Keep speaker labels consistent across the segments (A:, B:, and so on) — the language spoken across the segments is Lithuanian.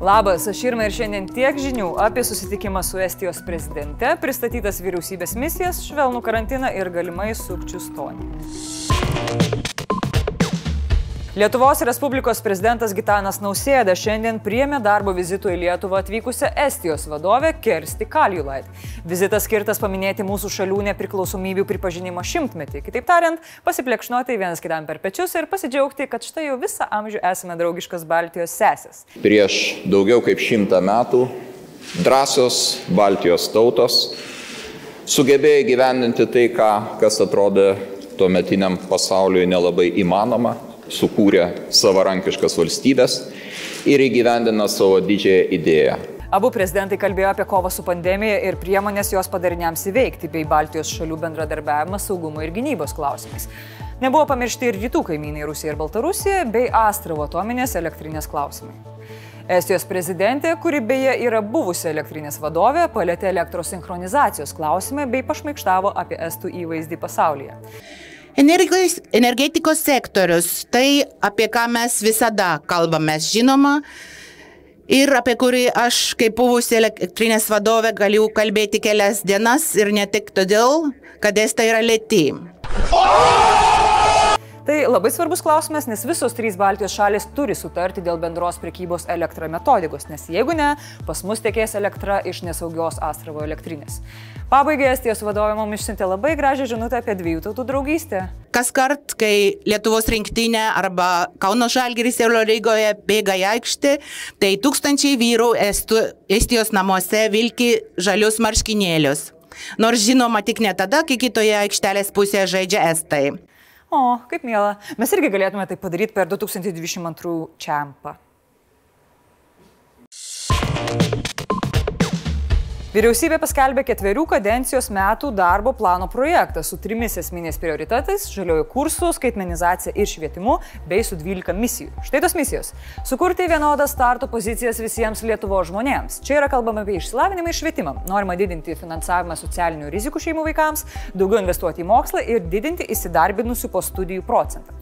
A: Labas, aš Irma ir šiandien tiek žinių apie susitikimą su Estijos prezidente, pristatytas vyriausybės misijas, švelnų karantiną ir galimai sukčių stonį. Lietuvos Respublikos prezidentas Gitanas Nausėda šiandien priėmė darbo vizitų į Lietuvą atvykusią Estijos vadovę Kersti Kaljulait. Vizitas skirtas paminėti mūsų šalių nepriklausomybių pripažinimo šimtmetį. Kitaip tariant, pasiplekšnuoti vienas kitam per pečius ir pasidžiaugti, kad štai jau visą amžių esame draugiškas Baltijos sesės.
B: Prieš daugiau kaip šimtą metų drąsios Baltijos tautos sugebėjo įgyvendinti tai, ką, kas atrodė tuometiniam pasauliui nelabai įmanoma sukūrė savarankiškas valstybės ir įgyvendina savo didžiąją idėją.
A: Abu prezidentai kalbėjo apie kovą su pandemija ir priemonės jos padariniams įveikti, bei Baltijos šalių bendradarbiavimą saugumo ir gynybos klausimais. Nebuvo pamiršti ir rytų kaimynai Rusija ir Baltarusija, bei Astravo atominės elektrinės klausimai. Estijos prezidentė, kuri beje yra buvusi elektrinės vadovė, palėtė elektros sinchronizacijos klausimą bei pašmaikštavo apie estų įvaizdį pasaulyje.
C: Energijos, energetikos sektorius, tai apie ką mes visada kalbame, žinoma, ir apie kurį aš kaip buvusi elektrinės vadovė galiu kalbėti kelias dienas ir ne tik todėl, kad estai yra lėti.
A: Tai labai svarbus klausimas, nes visos trys Baltijos šalis turi sutarti dėl bendros prekybos elektra metodikos, nes jeigu ne, pas mus tekės elektra iš nesaugios Astravo elektrinės. Pabaigai Estijos vadovė mums išsiuntė labai gražią žinutę apie dviejų tautų draugystę.
C: Kas kart, kai Lietuvos rinktinė arba Kauno Žalgiris Eurolygoje bėga į aikštę, tai tūkstančiai vyrų Estu, Estijos namuose vilki žalius marškinėlius. Nors žinoma tik ne tada, kai kitoje aikštelės pusėje žaidžia Estai.
A: O, kaip mėla. Mes irgi galėtume tai padaryti per 2022 čempą. Vyriausybė paskelbė ketverių kadencijos metų darbo plano projektą su trimis esminės prioritetais - žaliojo kursu, skaitmenizacija ir švietimu, bei su 12 misijų. Štai tos misijos - sukurti vienodas starto pozicijas visiems Lietuvo žmonėms. Čia yra kalbama apie išsilavinimą ir švietimą. Norima didinti finansavimą socialinių rizikų šeimų vaikams, daugiau investuoti į mokslą ir didinti įsidarbinusių po studijų procentą.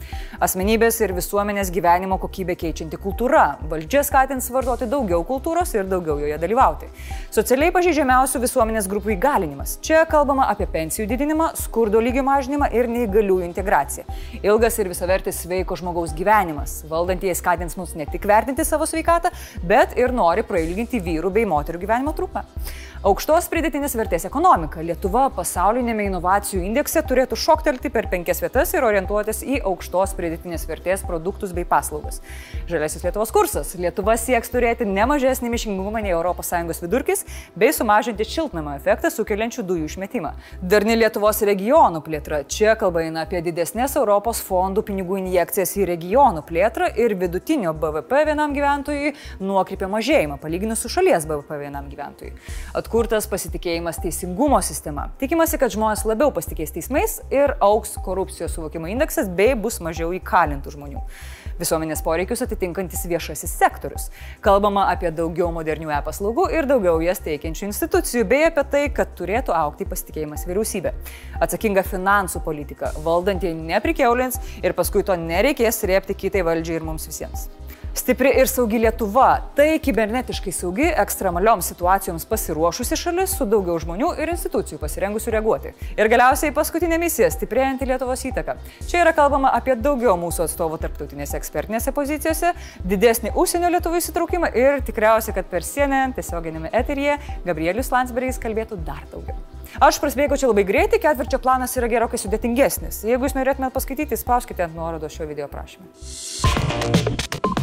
A: Asmenybės ir visuomenės gyvenimo kokybę keičianti kultūra. Valdžia skatins vartoti daugiau kultūros ir daugiau joje dalyvauti. Socialiai pažeidžiami pažeidžiamiausių visuomenės grupių įgalinimas. Čia kalbama apie pensijų didinimą, skurdo lygio mažinimą ir neįgaliųjų integraciją. Ilgas ir visavertis sveiko žmogaus gyvenimas. Valdantieji skatins mus ne tik vertinti savo sveikatą, bet ir nori prailginti vyrų bei moterų gyvenimo trukmę. Aukštos pridėtinės vertės ekonomika. Lietuva pasaulinėme inovacijų indekse turėtų šoktelti per penkias vietas ir orientuotis į aukštos pridėtinės vertės produktus bei paslaugas. Žaliasis Lietuvos kursas. Lietuva sieks turėti ne mažesnį miškingumą nei ES vidurkis bei sumažinti šiltnamą efektą sukeliančių dujų išmetimą. Darni Lietuvos regionų plėtra. Čia kalba eina apie didesnės Europos fondų pinigų injekcijas į regionų plėtrą ir vidutinio BVP vienam gyventojui nuokrypio mažėjimą palyginus su šalies BVP vienam gyventojui atkurtas pasitikėjimas teisingumo sistema. Tikimasi, kad žmonės labiau pasitikės teismais ir auks korupcijos suvokimo indeksas bei bus mažiau įkalintų žmonių. Visuomenės poreikius atitinkantis viešasis sektorius. Kalbama apie daugiau modernių e-paslaugų ir daugiau jas teikiančių institucijų, bei apie tai, kad turėtų aukti pasitikėjimas vyriausybė. Atsakinga finansų politika. Valdantieji neprikeulins ir paskui to nereikės rėpti kitai valdžiai ir mums visiems. Stipri ir saugi Lietuva - tai kibernetiškai saugi, ekstremalioms situacijoms pasiruošusi šalis su daugiau žmonių ir institucijų pasirengusių reaguoti. Ir galiausiai paskutinė misija - stiprėjanti Lietuvos įtaka. Čia yra kalbama apie daugiau mūsų atstovų tarptautinėse ekspertinėse pozicijose, didesnį užsienio lietuvų įsitraukimą ir tikriausiai, kad per sieną tiesioginėme eteryje Gabrielius Landsbergis kalbėtų dar daugiau. Aš prasbėgau čia labai greitai, ketvirčio planas yra gerokai sudėtingesnis. Jeigu jūs norėtumėte paskaityti, spauskite ant nuorodos šio video prašymą.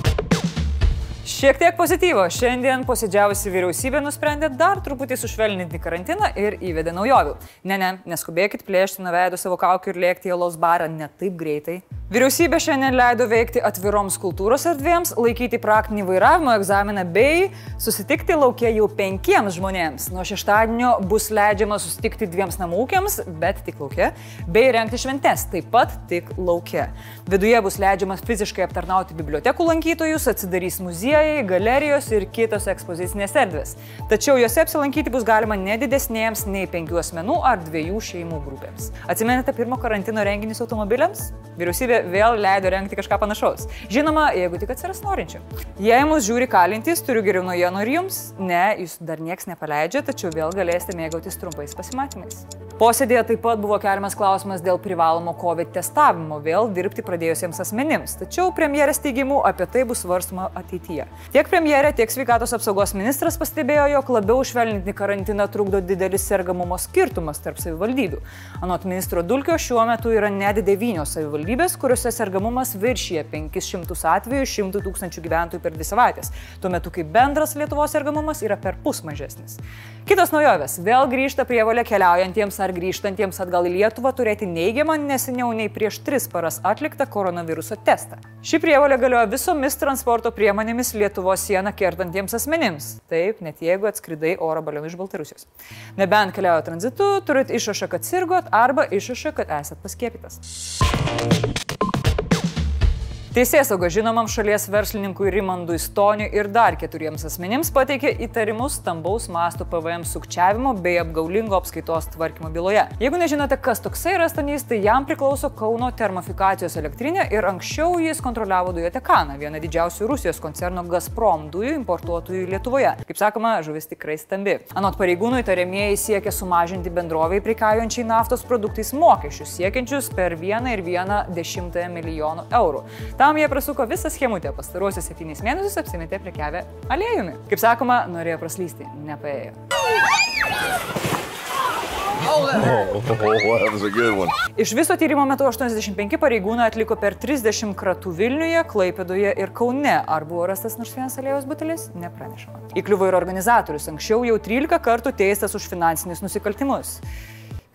A: Šiek tiek pozityvo. Šiandien posėdžiavusi vyriausybė nusprendė dar truputį sušvelninti karantiną ir įvedė naujovių. Ne, ne, neskubėkit plėšti nuo veido savo kaukių ir lėkti į alaus barą ne taip greitai. Vyriausybė šiandien leido veikti atviroms kultūros erdvėms, laikyti praktinį vairavimo egzaminą bei susitikti laukia jau penkiems žmonėms. Nuo šeštadienio bus leidžiama susitikti dviems namūkiams, bet tik laukia, bei rengti šventes, taip pat tik laukia. Viduje bus leidžiama fiziškai aptarnauti bibliotekų lankytojus, atsidarys muziejai muziejai, galerijos ir kitos ekspozicinės erdvės. Tačiau juose apsilankyti bus galima nedidesnėms nei penkių asmenų ar dviejų šeimų grupėms. Atsimenate pirmo karantino renginius automobiliams? Vyriausybė vėl leido rengti kažką panašaus. Žinoma, jeigu tik atsiras norinčių. Jei mus žiūri kalintys, turiu geriau naujienų ir jums. Ne, jūs dar nieks nepaleidžia, tačiau vėl galėsite mėgautis trumpais pasimatymais. Posėdėje taip pat buvo keliamas klausimas dėl privalomo COVID testavimo vėl dirbti pradėjusiems asmenims, tačiau premjerės teigimu apie tai bus svarstama ateityje. Tiek premjerė, tiek sveikatos apsaugos ministras pastebėjo, jog labiau švelninti karantiną trukdo didelis sergamumo skirtumas tarp savivaldybių. Anot ministro Dulkio šiuo metu yra net devynios savivaldybės, kuriuose sergamumas viršyje 500 atvejų 100 tūkstančių gyventojų per dvi savaitės, tuo metu kaip bendras Lietuvos sergamumas yra per pus mažesnis. Kitos naujovės - vėl grįžta prievalė keliaujantiems ar grįžtantiems atgal į Lietuvą turėti neigiamą neseniau nei prieš tris paras atliktą koronaviruso testą. Ši prievalė galioja visomis transporto priemonėmis Lietuvos sieną kertantiems asmenims. Taip, net jeigu atskridai oro balionu iš Baltarusijos. Nebent keliauja tranzitu, turit išrašą, kad sirgot arba išrašą, kad esat paskiepytas. Teisėsauga žinomam šalies verslininkui Rimandui Stoniui ir dar keturiems asmenims pateikė įtarimus stambaus masto PVM sukčiavimo bei apgaulingo apskaitos tvarkymo byloje. Jeigu nežinote, kas toksai yra Stonys, tai jam priklauso Kauno termofikacijos elektrinė ir anksčiau jis kontroliavo dujotekaną, vieną didžiausių Rusijos koncerno Gazprom dujų importuotojų Lietuvoje. Kaip sakoma, žuvis tikrai stambi. Anot pareigūnų įtariamieji siekia sumažinti bendroviai prikaujančiai naftos produktais mokesčius, siekiančius per vieną ir vieną dešimtąją milijonų eurų. Tam jie prasuko visą schemutę, pastaruosius septynis mėnesius apsimetė prekiavę aliejumi. Kaip sakoma, norėjo praslysti, nepaėjo.
D: Oh, one.
A: Iš viso tyrimo metu 85 pareigūnai atliko per 30 kratų Vilniuje, Klaipėdoje ir Kaune. Ar buvo rastas nors vienas aliejos butelis? Nepranešama. Įkliuvo ir organizatorius, anksčiau jau 13 kartų teistas už finansinius nusikaltimus.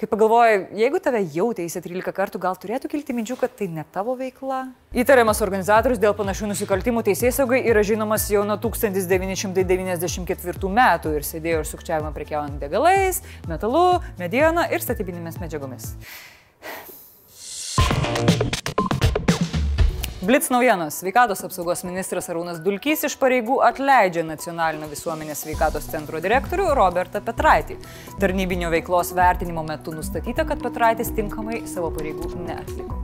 A: Kai pagalvoju, jeigu tave jau teisė 13 kartų, gal turėtų kilti minčių, kad tai ne tavo veikla? Įtariamas organizatorius dėl panašių nusikaltimų teisėsaugai yra žinomas jau nuo 1994 metų ir sėdėjo ir sukčiavimą prekiaujant degalais, metalu, mediena ir statybinėmis medžiagomis. Blitz naujienos. Sveikatos apsaugos ministras Arūnas Dulkys iš pareigų atleidžia Nacionalinio visuomenės sveikatos centro direktorių Robertą Petraitį. Tarnybinio veiklos vertinimo metu nustatyta, kad Petraitis tinkamai savo pareigų neatliko.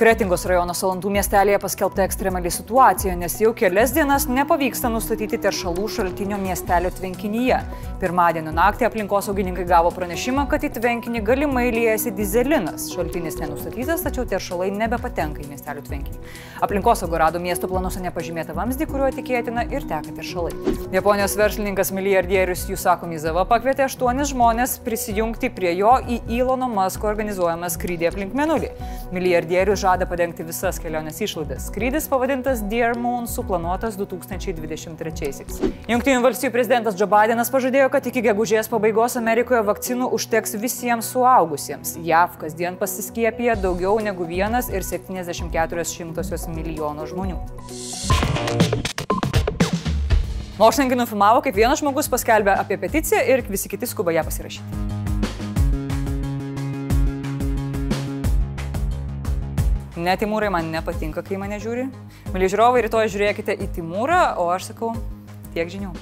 A: Kretingos rajono Salantų miestelėje paskelbta ekstremali situacija, nes jau kelias dienas nepavyksta nustatyti teršalų šaltinio miestelio tvenkinyje. Pirmadienio naktį aplinkosaugininkai gavo pranešimą, kad į tvenkinį galimai liejasi dizelinas. Šaltinis nenustatytas, tačiau teršalai nebepatenka į miestelio tvenkinį. Aplinkosauga rado miesto planuose nepažymėtą vamzdį, kuriuo tikėtina ir teka teršalai. Japonijos verslininkas milijardierius Jusako Mizava pakvietė aštuonis žmonės prisijungti prie jo į Ilono Masko organizuojamą skrydį aplink Menulį. Milijardierius žada padengti visas kelionės išlaidas. Skrydis pavadintas Dear Moon suplanuotas 2023-aisiais. Junktinių valstybių prezidentas Joe Bidenas pažadėjo, kad iki gegužės pabaigos Amerikoje vakcinų užteks visiems suaugusiems. JAV kasdien pasiskiepija daugiau negu 1,74 milijono žmonių. Mokslininkai nufilmavo, kaip vienas žmogus paskelbė apie peticiją ir visi kiti skuba ją pasirašyti. Ne, Timūrai man nepatinka, kai mane žiūri. Mėly žiūrovai, rytoj žiūrėkite į Timūrą, o aš sakau tiek žinių.